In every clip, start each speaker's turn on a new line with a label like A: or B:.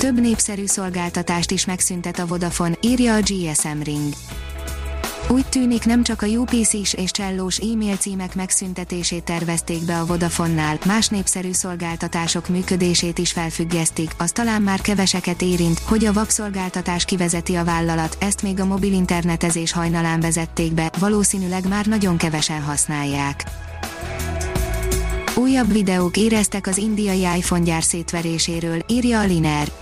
A: Több népszerű szolgáltatást is megszüntet a Vodafone, írja a GSM Ring. Úgy tűnik nem csak a UPC-s és csellós e-mail címek megszüntetését tervezték be a Vodafonnál, más népszerű szolgáltatások működését is felfüggesztik, az talán már keveseket érint, hogy a WAP szolgáltatás kivezeti a vállalat, ezt még a mobil internetezés hajnalán vezették be, valószínűleg már nagyon kevesen használják. Újabb videók éreztek az indiai iPhone gyár szétveréséről, írja a Liner.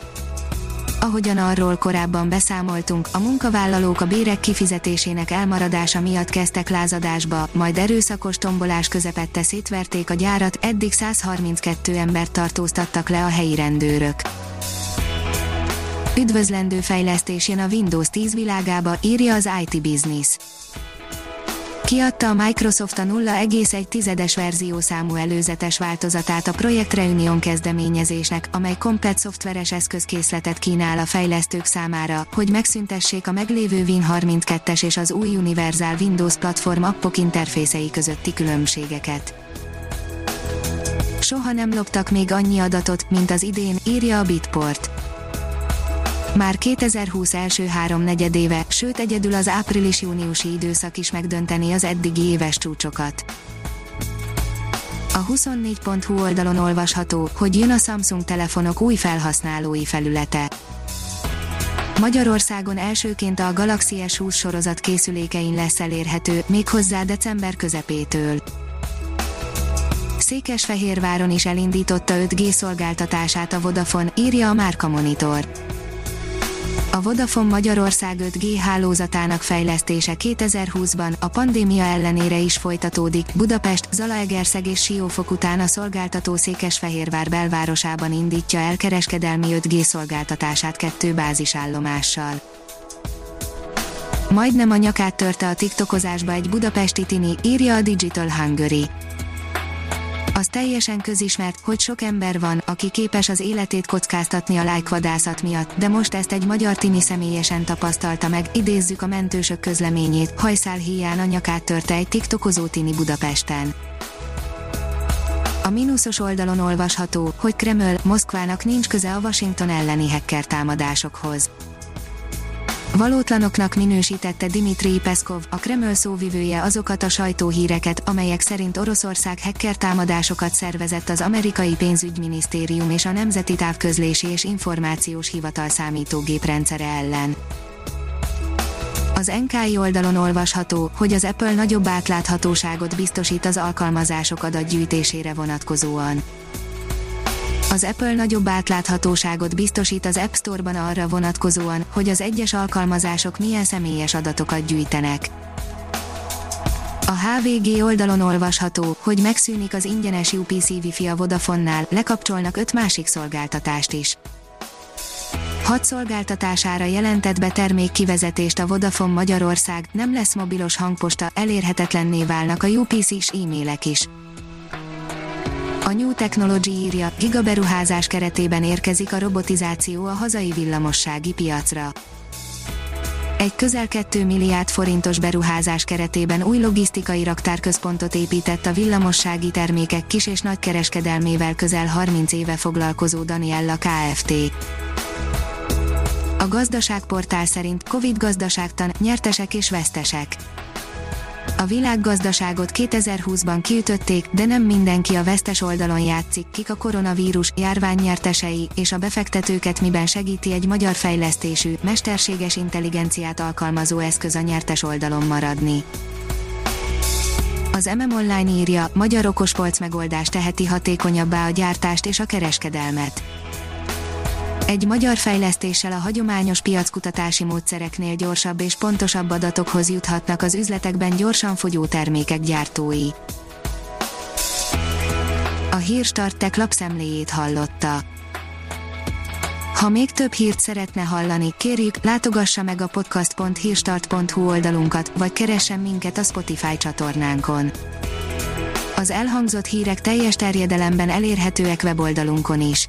A: Ahogyan arról korábban beszámoltunk, a munkavállalók a bérek kifizetésének elmaradása miatt kezdtek lázadásba, majd erőszakos tombolás közepette szétverték a gyárat, eddig 132 embert tartóztattak le a helyi rendőrök. Üdvözlendő fejlesztés jön a Windows 10 világába, írja az IT Business. Kiadta a Microsoft a 0,1 verziószámú előzetes változatát a Projekt Reunion kezdeményezésnek, amely komplet szoftveres eszközkészletet kínál a fejlesztők számára, hogy megszüntessék a meglévő Win32-es és az új Universal Windows platform appok interfészei közötti különbségeket. Soha nem loptak még annyi adatot, mint az idén, írja a Bitport. Már 2020 első három negyedéve, sőt egyedül az április-júniusi időszak is megdönteni az eddigi éves csúcsokat. A 24.hu oldalon olvasható, hogy jön a Samsung telefonok új felhasználói felülete. Magyarországon elsőként a Galaxy S20 sorozat készülékein lesz elérhető, méghozzá december közepétől. Székesfehérváron is elindította 5G szolgáltatását a Vodafone, írja a Márka Monitor. A Vodafone Magyarország 5G hálózatának fejlesztése 2020-ban a pandémia ellenére is folytatódik. Budapest, Zalaegerszeg és Siófok után a szolgáltató Székesfehérvár belvárosában indítja el kereskedelmi 5G szolgáltatását kettő bázisállomással. Majdnem a nyakát törte a tiktokozásba egy budapesti tini, írja a Digital Hungary. Az teljesen közismert, hogy sok ember van, aki képes az életét kockáztatni a lájkvadászat miatt, de most ezt egy magyar tini személyesen tapasztalta meg, idézzük a mentősök közleményét, hajszál híján a nyakát törte egy tiktokozó tini Budapesten. A mínuszos oldalon olvasható, hogy Kreml, Moszkvának nincs köze a Washington elleni hacker támadásokhoz. Valótlanoknak minősítette Dimitri Peszkov, a Kreml szóvivője azokat a sajtóhíreket, amelyek szerint Oroszország hacker támadásokat szervezett az amerikai pénzügyminisztérium és a Nemzeti Távközlési és Információs Hivatal számítógéprendszere ellen. Az NKI oldalon olvasható, hogy az Apple nagyobb átláthatóságot biztosít az alkalmazások adatgyűjtésére vonatkozóan. Az Apple nagyobb átláthatóságot biztosít az App Store-ban arra vonatkozóan, hogy az egyes alkalmazások milyen személyes adatokat gyűjtenek. A HVG oldalon olvasható, hogy megszűnik az ingyenes UPC Wi-Fi a Vodafonnál, lekapcsolnak öt másik szolgáltatást is. Hat szolgáltatására jelentett be termék kivezetést a Vodafone Magyarország, nem lesz mobilos hangposta, elérhetetlenné válnak a UPC-s e-mailek is. A New Technology írja, gigaberuházás keretében érkezik a robotizáció a hazai villamossági piacra. Egy közel 2 milliárd forintos beruházás keretében új logisztikai raktárközpontot épített a villamossági termékek kis és nagy kereskedelmével közel 30 éve foglalkozó Daniella Kft. A gazdaságportál szerint Covid gazdaságtan, nyertesek és vesztesek a világgazdaságot 2020-ban kiütötték, de nem mindenki a vesztes oldalon játszik, kik a koronavírus, járvány nyertesei, és a befektetőket miben segíti egy magyar fejlesztésű, mesterséges intelligenciát alkalmazó eszköz a nyertes oldalon maradni. Az MM Online írja, magyar okospolc megoldás teheti hatékonyabbá a gyártást és a kereskedelmet egy magyar fejlesztéssel a hagyományos piackutatási módszereknél gyorsabb és pontosabb adatokhoz juthatnak az üzletekben gyorsan fogyó termékek gyártói. A hírstartek lapszemléjét hallotta. Ha még több hírt szeretne hallani, kérjük, látogassa meg a podcast.hírstart.hu oldalunkat, vagy keressen minket a Spotify csatornánkon. Az elhangzott hírek teljes terjedelemben elérhetőek weboldalunkon is.